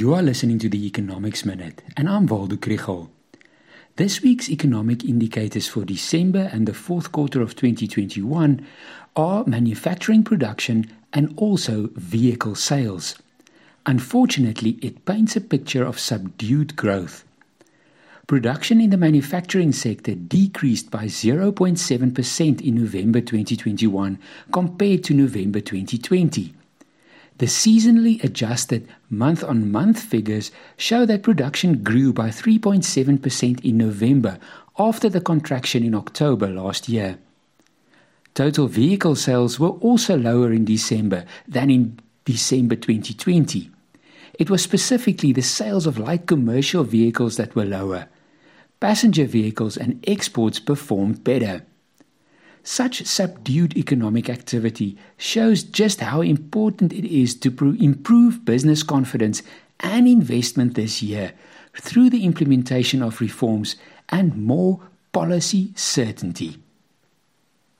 You are listening to the Economics Minute, and I'm Waldo Krugell. This week's economic indicators for December and the fourth quarter of 2021 are manufacturing production and also vehicle sales. Unfortunately, it paints a picture of subdued growth. Production in the manufacturing sector decreased by 0.7% in November 2021 compared to November 2020. The seasonally adjusted month on month figures show that production grew by 3.7% in November after the contraction in October last year. Total vehicle sales were also lower in December than in December 2020. It was specifically the sales of light commercial vehicles that were lower. Passenger vehicles and exports performed better. Such subdued economic activity shows just how important it is to improve business confidence and investment this year through the implementation of reforms and more policy certainty.